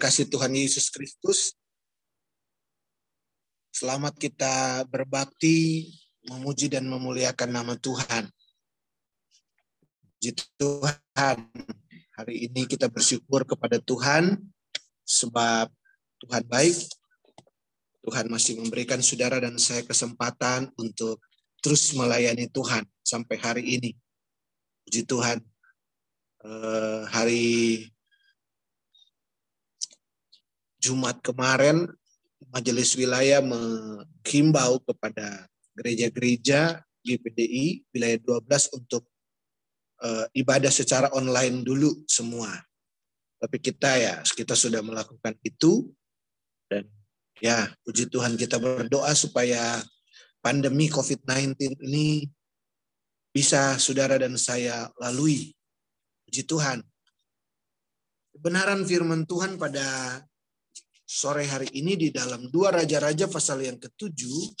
kasih Tuhan Yesus Kristus, selamat kita berbakti, memuji dan memuliakan nama Tuhan. Puji Tuhan, hari ini kita bersyukur kepada Tuhan sebab Tuhan baik. Tuhan masih memberikan saudara dan saya kesempatan untuk terus melayani Tuhan sampai hari ini. Puji Tuhan, eh, hari Jumat kemarin Majelis Wilayah menghimbau kepada gereja-gereja GPDI wilayah 12 untuk uh, ibadah secara online dulu semua. Tapi kita ya, kita sudah melakukan itu dan ya puji Tuhan kita berdoa supaya pandemi COVID-19 ini bisa saudara dan saya lalui. Puji Tuhan. Kebenaran firman Tuhan pada sore hari ini di dalam dua Raja-Raja pasal yang ketujuh,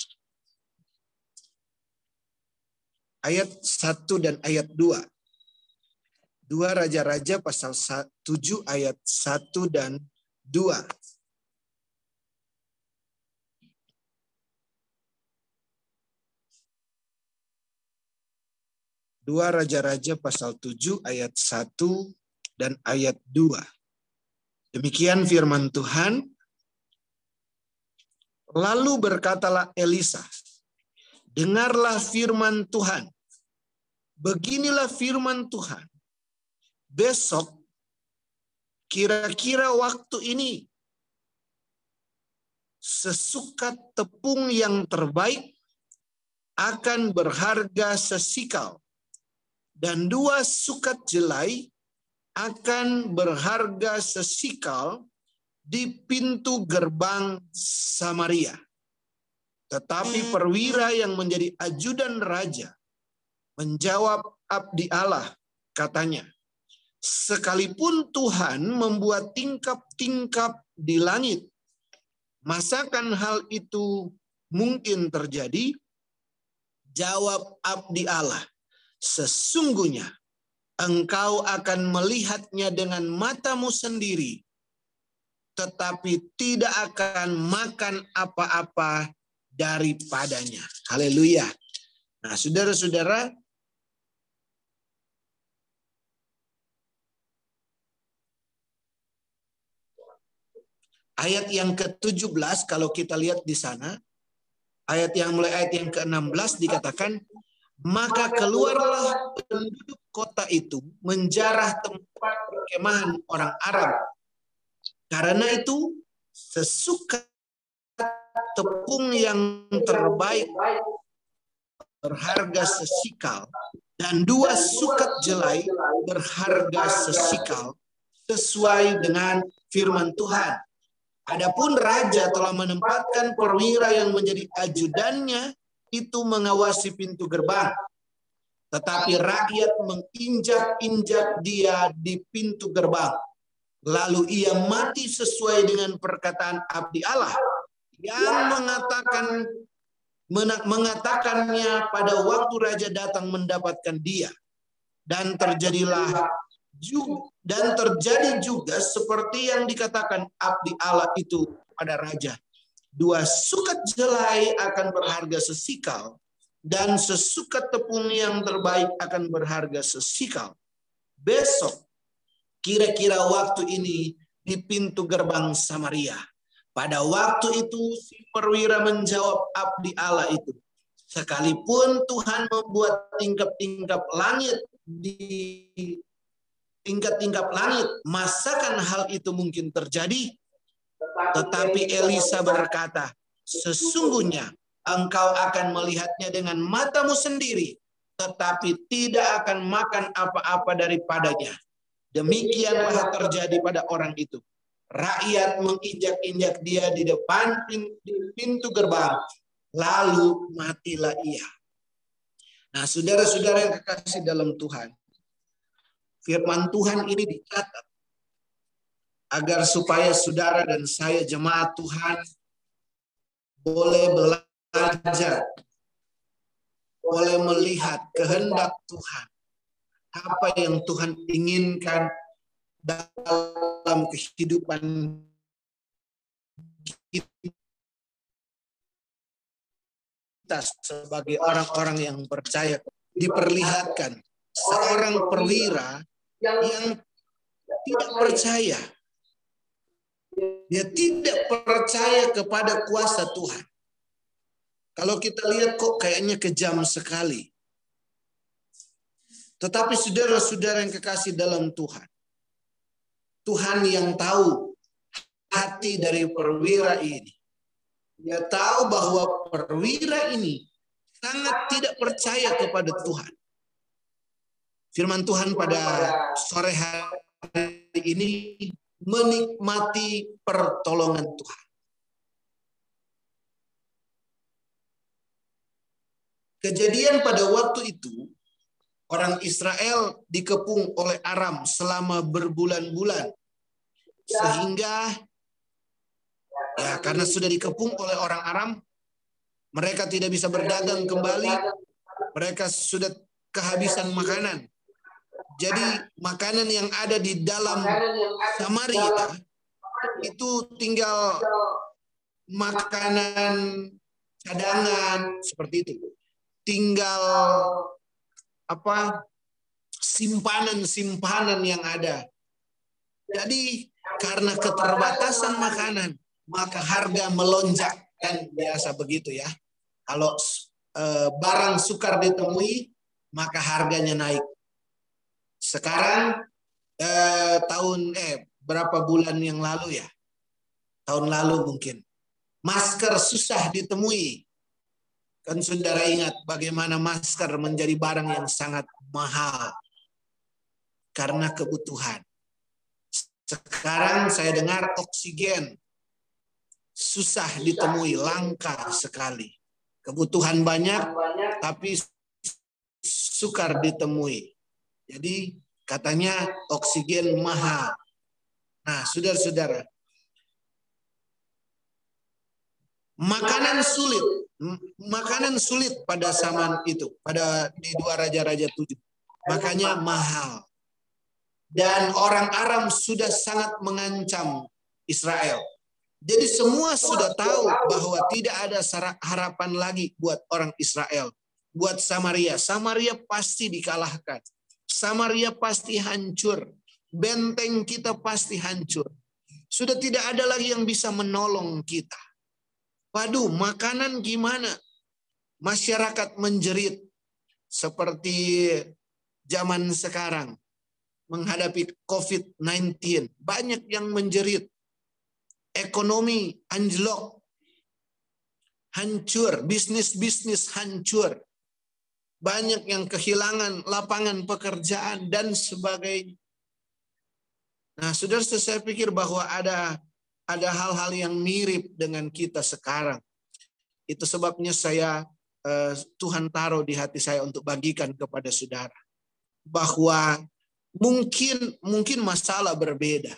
ayat 1 dan ayat 2. Dua Raja-Raja pasal 7 ayat 1 dan 2. Dua Raja-Raja pasal 7 ayat 1 dan ayat 2. Demikian firman Tuhan. Lalu berkatalah Elisa, dengarlah firman Tuhan. Beginilah firman Tuhan. Besok, kira-kira waktu ini, sesukat tepung yang terbaik akan berharga sesikal, dan dua sukat jelai akan berharga sesikal di pintu gerbang Samaria. Tetapi hmm. perwira yang menjadi ajudan raja menjawab abdi Allah, katanya, sekalipun Tuhan membuat tingkap-tingkap di langit, masakan hal itu mungkin terjadi? Jawab abdi Allah, sesungguhnya engkau akan melihatnya dengan matamu sendiri tetapi tidak akan makan apa-apa daripadanya. Haleluya. Nah, saudara-saudara, ayat yang ke-17 kalau kita lihat di sana, ayat yang mulai ayat yang ke-16 dikatakan, maka keluarlah penduduk kota itu menjarah tempat perkemahan orang Arab karena itu sesuka tepung yang terbaik berharga sesikal dan dua sukat jelai berharga sesikal sesuai dengan firman Tuhan. Adapun raja telah menempatkan perwira yang menjadi ajudannya itu mengawasi pintu gerbang. Tetapi rakyat menginjak-injak dia di pintu gerbang Lalu ia mati sesuai dengan perkataan abdi Allah yang mengatakan mengatakannya pada waktu raja datang mendapatkan dia. Dan terjadilah dan terjadi juga seperti yang dikatakan abdi Allah itu pada raja. Dua sukat jelai akan berharga sesikal dan sesukat tepung yang terbaik akan berharga sesikal. Besok Kira-kira waktu ini di pintu gerbang Samaria. Pada waktu itu si perwira menjawab abdi Allah itu. Sekalipun Tuhan membuat tingkap-tingkap langit di tingkat-tingkap langit, masakan hal itu mungkin terjadi? Tetapi Elisa berkata, sesungguhnya engkau akan melihatnya dengan matamu sendiri, tetapi tidak akan makan apa-apa daripadanya. Demikianlah terjadi pada orang itu. Rakyat menginjak-injak dia di depan pintu gerbang, lalu matilah ia. Nah, saudara-saudara yang kekasih dalam Tuhan, firman Tuhan ini dicatat agar supaya saudara dan saya jemaat Tuhan boleh belajar, boleh melihat kehendak Tuhan apa yang Tuhan inginkan dalam kehidupan kita sebagai orang-orang yang percaya diperlihatkan seorang perwira yang tidak percaya. Dia tidak percaya kepada kuasa Tuhan. Kalau kita lihat kok kayaknya kejam sekali. Tetapi saudara-saudara yang kekasih dalam Tuhan. Tuhan yang tahu hati dari perwira ini. Dia tahu bahwa perwira ini sangat tidak percaya kepada Tuhan. Firman Tuhan pada sore hari ini menikmati pertolongan Tuhan. Kejadian pada waktu itu, orang Israel dikepung oleh Aram selama berbulan-bulan. Sehingga ya karena sudah dikepung oleh orang Aram, mereka tidak bisa berdagang kembali. Mereka sudah kehabisan makanan. Jadi makanan yang ada di dalam Samaria itu tinggal makanan cadangan seperti itu. Tinggal apa simpanan-simpanan yang ada. Jadi karena keterbatasan makanan, maka harga melonjak kan biasa begitu ya. Kalau e, barang sukar ditemui, maka harganya naik. Sekarang e, tahun eh berapa bulan yang lalu ya? Tahun lalu mungkin. Masker susah ditemui. Kan saudara ingat bagaimana masker menjadi barang yang sangat mahal karena kebutuhan. Sekarang saya dengar oksigen susah ditemui, langka sekali. Kebutuhan banyak, tapi sukar ditemui. Jadi katanya oksigen mahal. Nah, saudara-saudara, makanan sulit makanan sulit pada zaman itu, pada di dua raja-raja tujuh. Makanya mahal. Dan orang Aram sudah sangat mengancam Israel. Jadi semua sudah tahu bahwa tidak ada harapan lagi buat orang Israel. Buat Samaria. Samaria pasti dikalahkan. Samaria pasti hancur. Benteng kita pasti hancur. Sudah tidak ada lagi yang bisa menolong kita Waduh, makanan gimana? Masyarakat menjerit seperti zaman sekarang menghadapi COVID-19. Banyak yang menjerit. Ekonomi anjlok. Hancur, bisnis-bisnis hancur. Banyak yang kehilangan lapangan pekerjaan dan sebagainya. Nah, sudah saya pikir bahwa ada ada hal-hal yang mirip dengan kita sekarang. Itu sebabnya saya eh, Tuhan taruh di hati saya untuk bagikan kepada saudara bahwa mungkin mungkin masalah berbeda,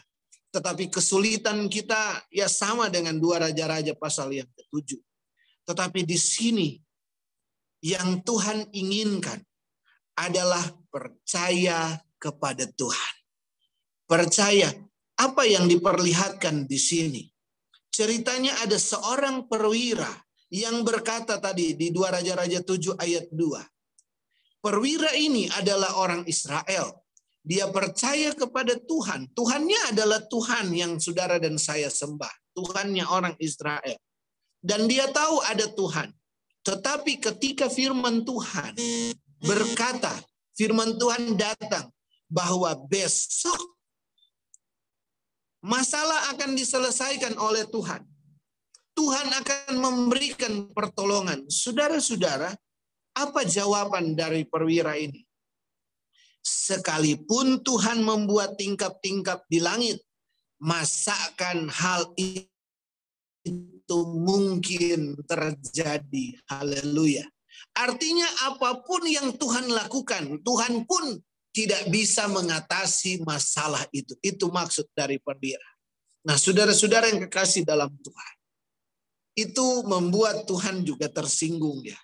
tetapi kesulitan kita ya sama dengan dua raja-raja pasal yang ketujuh. Tetapi di sini yang Tuhan inginkan adalah percaya kepada Tuhan. Percaya apa yang diperlihatkan di sini? Ceritanya ada seorang perwira yang berkata tadi di dua Raja-Raja 7 ayat 2. Perwira ini adalah orang Israel. Dia percaya kepada Tuhan. Tuhannya adalah Tuhan yang saudara dan saya sembah. Tuhannya orang Israel. Dan dia tahu ada Tuhan. Tetapi ketika firman Tuhan berkata, firman Tuhan datang bahwa besok Masalah akan diselesaikan oleh Tuhan. Tuhan akan memberikan pertolongan. Saudara-saudara, apa jawaban dari perwira ini? Sekalipun Tuhan membuat tingkap-tingkap di langit, masakan hal itu mungkin terjadi. Haleluya. Artinya apa pun yang Tuhan lakukan, Tuhan pun tidak bisa mengatasi masalah itu. Itu maksud dari perwira. Nah, saudara-saudara yang kekasih dalam Tuhan, itu membuat Tuhan juga tersinggung ya.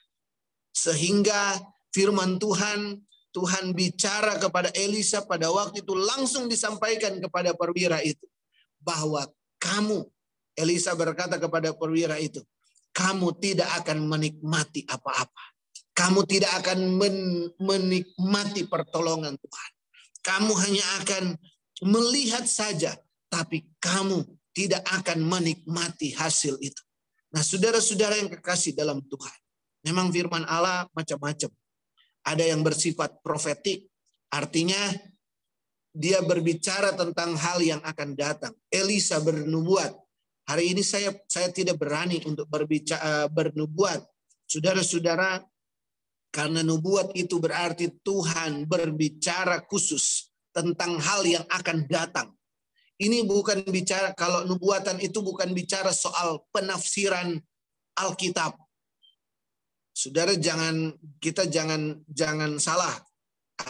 Sehingga firman Tuhan, Tuhan bicara kepada Elisa pada waktu itu langsung disampaikan kepada perwira itu bahwa kamu Elisa berkata kepada perwira itu, kamu tidak akan menikmati apa-apa. Kamu tidak akan men menikmati pertolongan Tuhan. Kamu hanya akan melihat saja, tapi kamu tidak akan menikmati hasil itu. Nah, saudara-saudara yang kekasih dalam Tuhan, memang firman Allah macam-macam. Ada yang bersifat profetik, artinya dia berbicara tentang hal yang akan datang. Elisa bernubuat. Hari ini saya saya tidak berani untuk berbicara eh, bernubuat. Saudara-saudara, karena nubuat itu berarti Tuhan berbicara khusus tentang hal yang akan datang. Ini bukan bicara kalau nubuatan itu bukan bicara soal penafsiran Alkitab. Saudara jangan kita jangan jangan salah.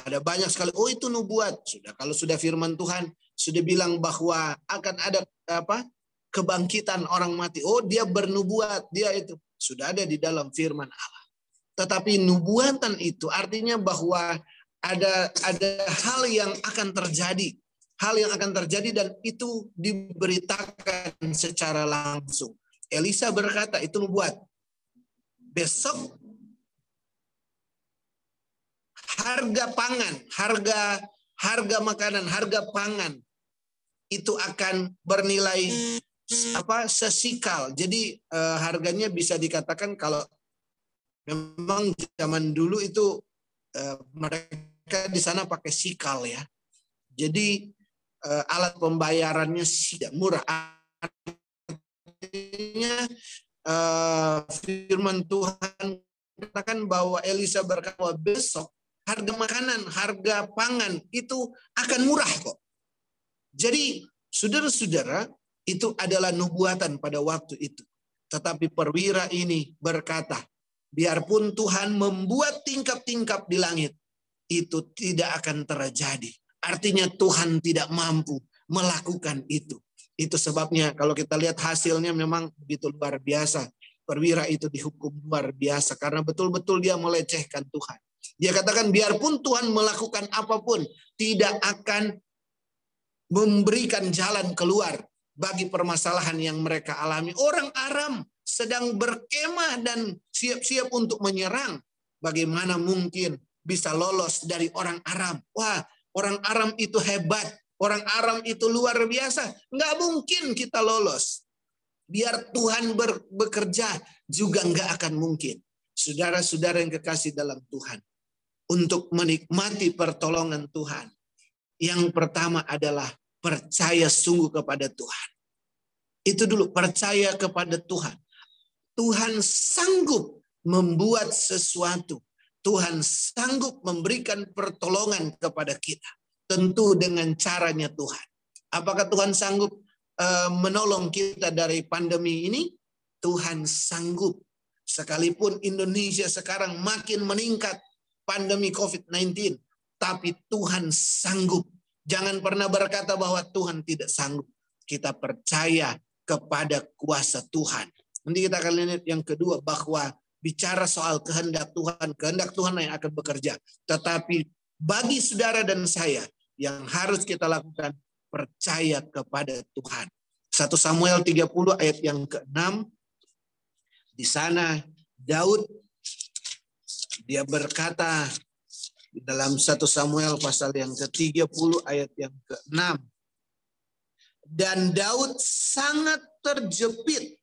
Ada banyak sekali oh itu nubuat. Sudah kalau sudah firman Tuhan sudah bilang bahwa akan ada apa? kebangkitan orang mati. Oh, dia bernubuat, dia itu sudah ada di dalam firman Allah. Tetapi nubuatan itu artinya bahwa ada ada hal yang akan terjadi hal yang akan terjadi dan itu diberitakan secara langsung. Elisa berkata itu buat besok harga pangan, harga harga makanan, harga pangan itu akan bernilai apa sesikal. Jadi eh, harganya bisa dikatakan kalau memang zaman dulu itu eh, mereka di sana pakai sikal ya. Jadi uh, alat pembayarannya tidak murah. Artinya uh, firman Tuhan katakan bahwa Elisa berkata besok harga makanan, harga pangan itu akan murah kok. Jadi saudara-saudara itu adalah nubuatan pada waktu itu. Tetapi perwira ini berkata, biarpun Tuhan membuat tingkap-tingkap di langit, itu tidak akan terjadi. Artinya Tuhan tidak mampu melakukan itu. Itu sebabnya kalau kita lihat hasilnya memang begitu luar biasa. Perwira itu dihukum luar biasa karena betul-betul dia melecehkan Tuhan. Dia katakan biarpun Tuhan melakukan apa pun tidak akan memberikan jalan keluar bagi permasalahan yang mereka alami. Orang Aram sedang berkemah dan siap-siap untuk menyerang. Bagaimana mungkin bisa lolos dari orang Aram? Wah, Orang Aram itu hebat. Orang Aram itu luar biasa. Nggak mungkin kita lolos. Biar Tuhan ber, bekerja juga nggak akan mungkin. Saudara-saudara yang kekasih dalam Tuhan. Untuk menikmati pertolongan Tuhan. Yang pertama adalah percaya sungguh kepada Tuhan. Itu dulu, percaya kepada Tuhan. Tuhan sanggup membuat sesuatu Tuhan sanggup memberikan pertolongan kepada kita. Tentu dengan caranya Tuhan. Apakah Tuhan sanggup uh, menolong kita dari pandemi ini? Tuhan sanggup. Sekalipun Indonesia sekarang makin meningkat pandemi COVID-19. Tapi Tuhan sanggup. Jangan pernah berkata bahwa Tuhan tidak sanggup. Kita percaya kepada kuasa Tuhan. Nanti kita akan lihat yang kedua bahwa bicara soal kehendak Tuhan, kehendak Tuhan yang akan bekerja. Tetapi bagi saudara dan saya yang harus kita lakukan percaya kepada Tuhan. 1 Samuel 30 ayat yang ke-6 di sana Daud dia berkata di dalam 1 Samuel pasal yang ke-30 ayat yang ke-6 dan Daud sangat terjepit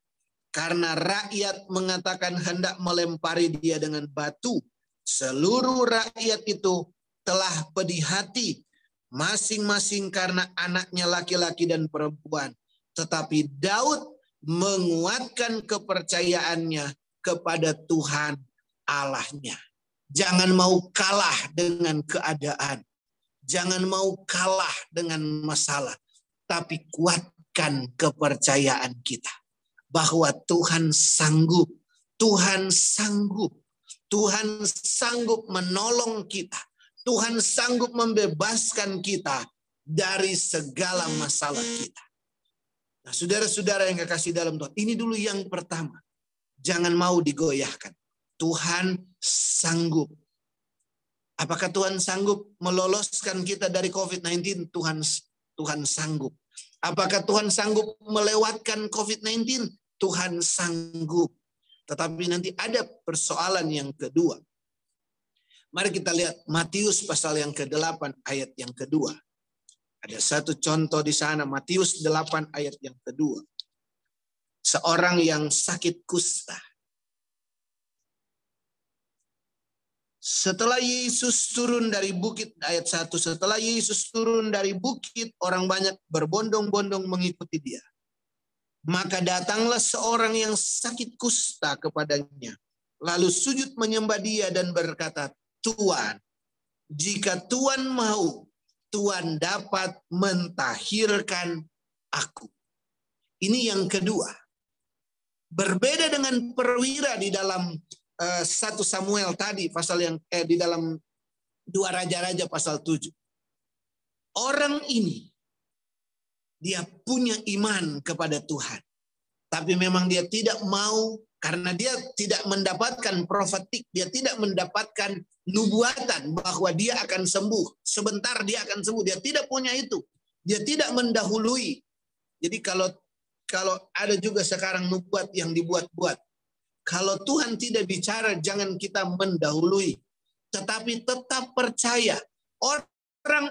karena rakyat mengatakan hendak melempari dia dengan batu. Seluruh rakyat itu telah pedih hati, masing-masing karena anaknya laki-laki dan perempuan. Tetapi Daud menguatkan kepercayaannya kepada Tuhan Allahnya. Jangan mau kalah dengan keadaan. Jangan mau kalah dengan masalah. Tapi kuatkan kepercayaan kita bahwa Tuhan sanggup. Tuhan sanggup. Tuhan sanggup menolong kita. Tuhan sanggup membebaskan kita dari segala masalah kita. Nah, saudara-saudara yang kekasih dalam Tuhan, ini dulu yang pertama. Jangan mau digoyahkan. Tuhan sanggup. Apakah Tuhan sanggup meloloskan kita dari COVID-19? Tuhan Tuhan sanggup. Apakah Tuhan sanggup melewatkan COVID-19? Tuhan sanggup. Tetapi nanti ada persoalan yang kedua. Mari kita lihat Matius pasal yang ke-8 ayat yang kedua. Ada satu contoh di sana, Matius 8 ayat yang kedua. Seorang yang sakit kusta. Setelah Yesus turun dari bukit, ayat 1, setelah Yesus turun dari bukit, orang banyak berbondong-bondong mengikuti dia. Maka datanglah seorang yang sakit kusta kepadanya. Lalu sujud menyembah dia dan berkata, Tuhan, jika Tuhan mau, Tuhan dapat mentahirkan aku. Ini yang kedua. Berbeda dengan perwira di dalam Eh, satu Samuel tadi pasal yang eh, di dalam dua raja-raja pasal 7. Orang ini dia punya iman kepada Tuhan. Tapi memang dia tidak mau karena dia tidak mendapatkan profetik, dia tidak mendapatkan nubuatan bahwa dia akan sembuh. Sebentar dia akan sembuh, dia tidak punya itu. Dia tidak mendahului. Jadi kalau kalau ada juga sekarang nubuat yang dibuat-buat. Kalau Tuhan tidak bicara, jangan kita mendahului. Tetapi tetap percaya. Orang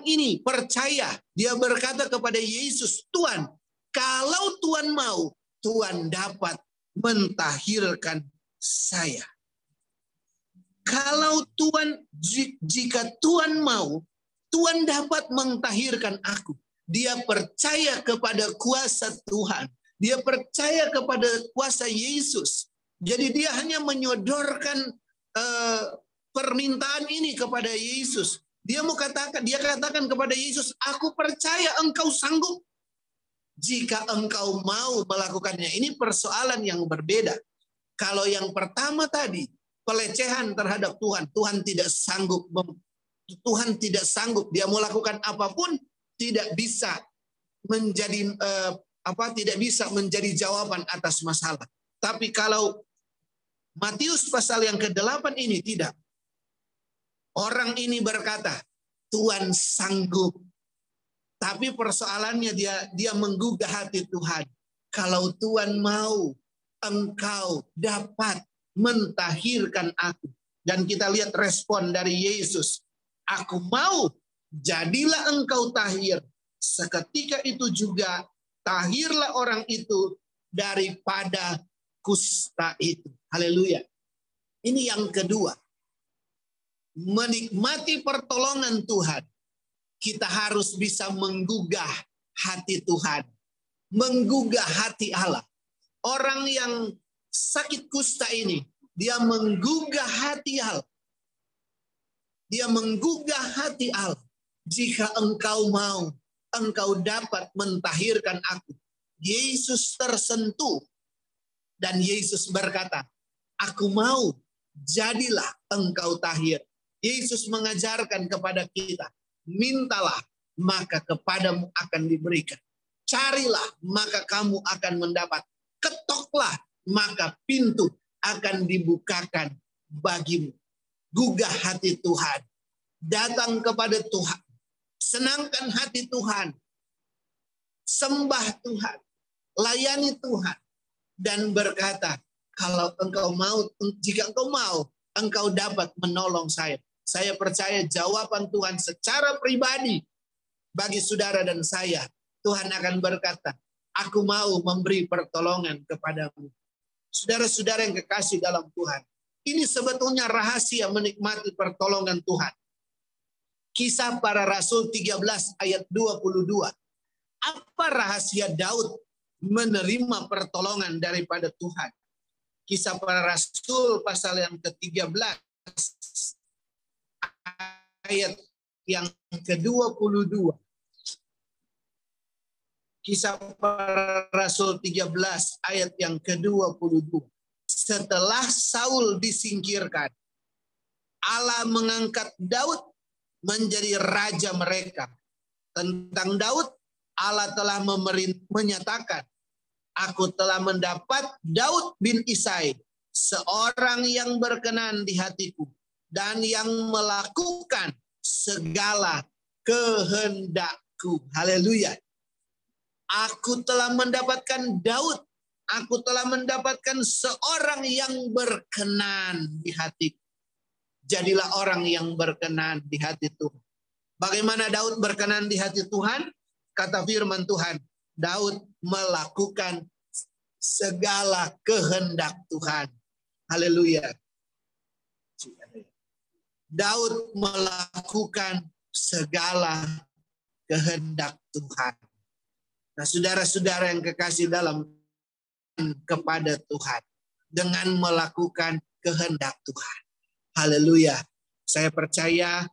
ini percaya. Dia berkata kepada Yesus, Tuhan, kalau Tuhan mau, Tuhan dapat mentahirkan saya. Kalau Tuhan, jika Tuhan mau, Tuhan dapat mentahirkan aku. Dia percaya kepada kuasa Tuhan. Dia percaya kepada kuasa Yesus. Jadi dia hanya menyodorkan uh, permintaan ini kepada Yesus. Dia mau katakan, dia katakan kepada Yesus, aku percaya engkau sanggup jika engkau mau melakukannya. Ini persoalan yang berbeda. Kalau yang pertama tadi pelecehan terhadap Tuhan, Tuhan tidak sanggup Tuhan tidak sanggup dia mau lakukan apa pun tidak bisa menjadi eh, apa tidak bisa menjadi jawaban atas masalah. Tapi kalau Matius pasal yang ke-8 ini tidak. Orang ini berkata, Tuhan sanggup. Tapi persoalannya dia dia menggugah hati Tuhan. Kalau Tuhan mau, engkau dapat mentahirkan aku. Dan kita lihat respon dari Yesus. Aku mau, jadilah engkau tahir. Seketika itu juga tahirlah orang itu daripada kusta itu. Haleluya. Ini yang kedua. Menikmati pertolongan Tuhan. Kita harus bisa menggugah hati Tuhan. Menggugah hati Allah. Orang yang sakit kusta ini, dia menggugah hati Allah. Dia menggugah hati Allah. Jika engkau mau, engkau dapat mentahirkan aku. Yesus tersentuh dan Yesus berkata, aku mau, jadilah engkau tahir. Yesus mengajarkan kepada kita, mintalah, maka kepadamu akan diberikan. Carilah, maka kamu akan mendapat. Ketoklah, maka pintu akan dibukakan bagimu. Gugah hati Tuhan. Datang kepada Tuhan. Senangkan hati Tuhan. Sembah Tuhan. Layani Tuhan dan berkata, kalau engkau mau, jika engkau mau, engkau dapat menolong saya. Saya percaya jawaban Tuhan secara pribadi bagi saudara dan saya. Tuhan akan berkata, aku mau memberi pertolongan kepadamu. Saudara-saudara yang kekasih dalam Tuhan. Ini sebetulnya rahasia menikmati pertolongan Tuhan. Kisah para Rasul 13 ayat 22. Apa rahasia Daud menerima pertolongan daripada Tuhan. Kisah para Rasul pasal yang ke-13 ayat yang ke-22. Kisah para Rasul 13 ayat yang ke-22. Setelah Saul disingkirkan, Allah mengangkat Daud menjadi raja mereka. Tentang Daud, Allah telah menyatakan aku telah mendapat Daud bin Isai, seorang yang berkenan di hatiku dan yang melakukan segala kehendakku. Haleluya. Aku telah mendapatkan Daud. Aku telah mendapatkan seorang yang berkenan di hatiku. Jadilah orang yang berkenan di hati Tuhan. Bagaimana Daud berkenan di hati Tuhan? Kata firman Tuhan, Daud melakukan segala kehendak Tuhan. Haleluya. Daud melakukan segala kehendak Tuhan. Nah, saudara-saudara yang kekasih dalam kepada Tuhan dengan melakukan kehendak Tuhan. Haleluya. Saya percaya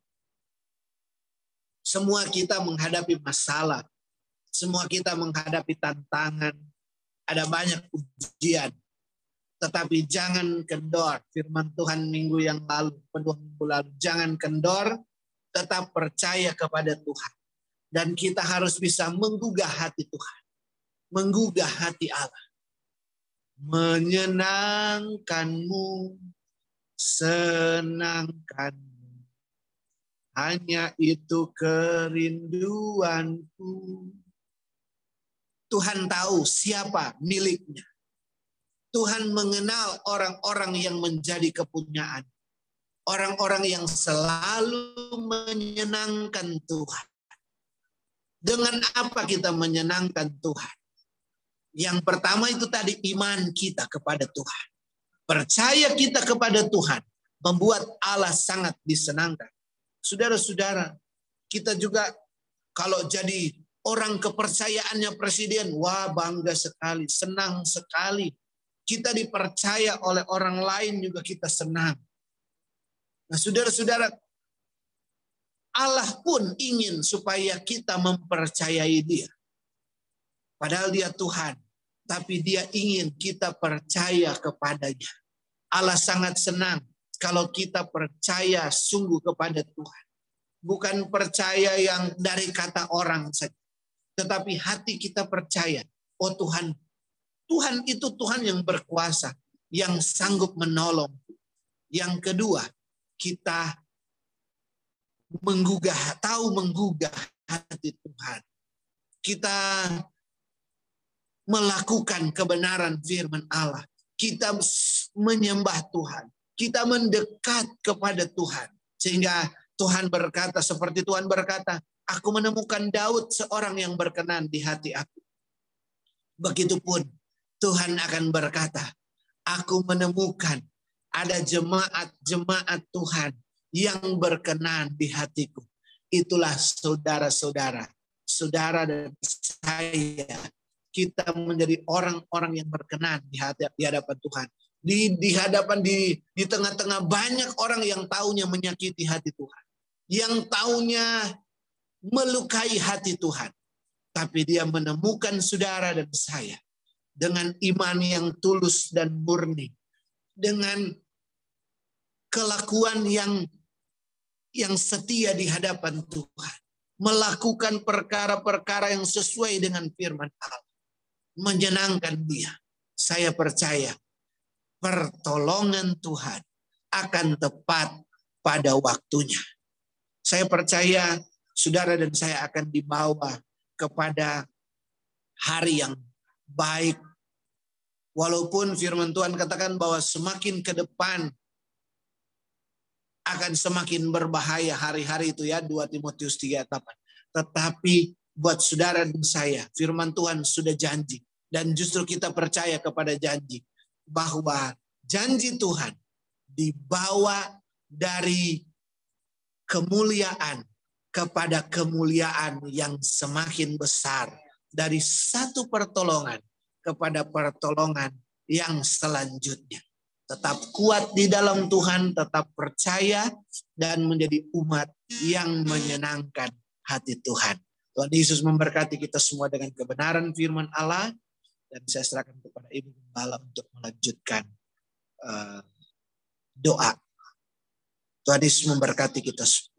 semua kita menghadapi masalah. Semua kita menghadapi tantangan. Ada banyak ujian. Tetapi jangan kendor. Firman Tuhan minggu yang lalu, penuh minggu lalu. Jangan kendor, tetap percaya kepada Tuhan. Dan kita harus bisa menggugah hati Tuhan. Menggugah hati Allah. Menyenangkanmu senangkanmu. Hanya itu kerinduanku. Tuhan tahu siapa miliknya. Tuhan mengenal orang-orang yang menjadi kepunyaan. Orang-orang yang selalu menyenangkan Tuhan. Dengan apa kita menyenangkan Tuhan? Yang pertama itu tadi iman kita kepada Tuhan. Percaya kita kepada Tuhan membuat Allah sangat disenangkan. Saudara-saudara, kita juga kalau jadi orang kepercayaannya presiden, wah bangga sekali, senang sekali. Kita dipercaya oleh orang lain juga kita senang. Nah, saudara-saudara, Allah pun ingin supaya kita mempercayai Dia. Padahal Dia Tuhan, tapi Dia ingin kita percaya kepadanya. Allah sangat senang kalau kita percaya sungguh kepada Tuhan. Bukan percaya yang dari kata orang saja. Tetapi hati kita percaya, oh Tuhan, Tuhan itu Tuhan yang berkuasa, yang sanggup menolong. Yang kedua, kita menggugah, tahu menggugah hati Tuhan. Kita melakukan kebenaran firman Allah kita menyembah Tuhan. Kita mendekat kepada Tuhan. Sehingga Tuhan berkata, seperti Tuhan berkata, aku menemukan Daud seorang yang berkenan di hati aku. Begitupun Tuhan akan berkata, aku menemukan ada jemaat-jemaat Tuhan yang berkenan di hatiku. Itulah saudara-saudara, saudara dan saya kita menjadi orang-orang yang berkenan di, hadapan Tuhan. Di, di hadapan di di tengah-tengah banyak orang yang taunya menyakiti hati Tuhan. Yang taunya melukai hati Tuhan. Tapi dia menemukan saudara dan saya dengan iman yang tulus dan murni. Dengan kelakuan yang yang setia di hadapan Tuhan. Melakukan perkara-perkara yang sesuai dengan firman Allah menyenangkan dia. Saya percaya pertolongan Tuhan akan tepat pada waktunya. Saya percaya saudara dan saya akan dibawa kepada hari yang baik. Walaupun firman Tuhan katakan bahwa semakin ke depan akan semakin berbahaya hari-hari itu ya 2 Timotius 3 8. Tetapi buat saudara dan saya. Firman Tuhan sudah janji. Dan justru kita percaya kepada janji. Bahwa janji Tuhan dibawa dari kemuliaan kepada kemuliaan yang semakin besar. Dari satu pertolongan kepada pertolongan yang selanjutnya. Tetap kuat di dalam Tuhan, tetap percaya, dan menjadi umat yang menyenangkan hati Tuhan. Tuhan Yesus memberkati kita semua dengan kebenaran firman Allah dan saya serahkan kepada Ibu Gembala untuk melanjutkan uh, doa. Tuhan Yesus memberkati kita semua.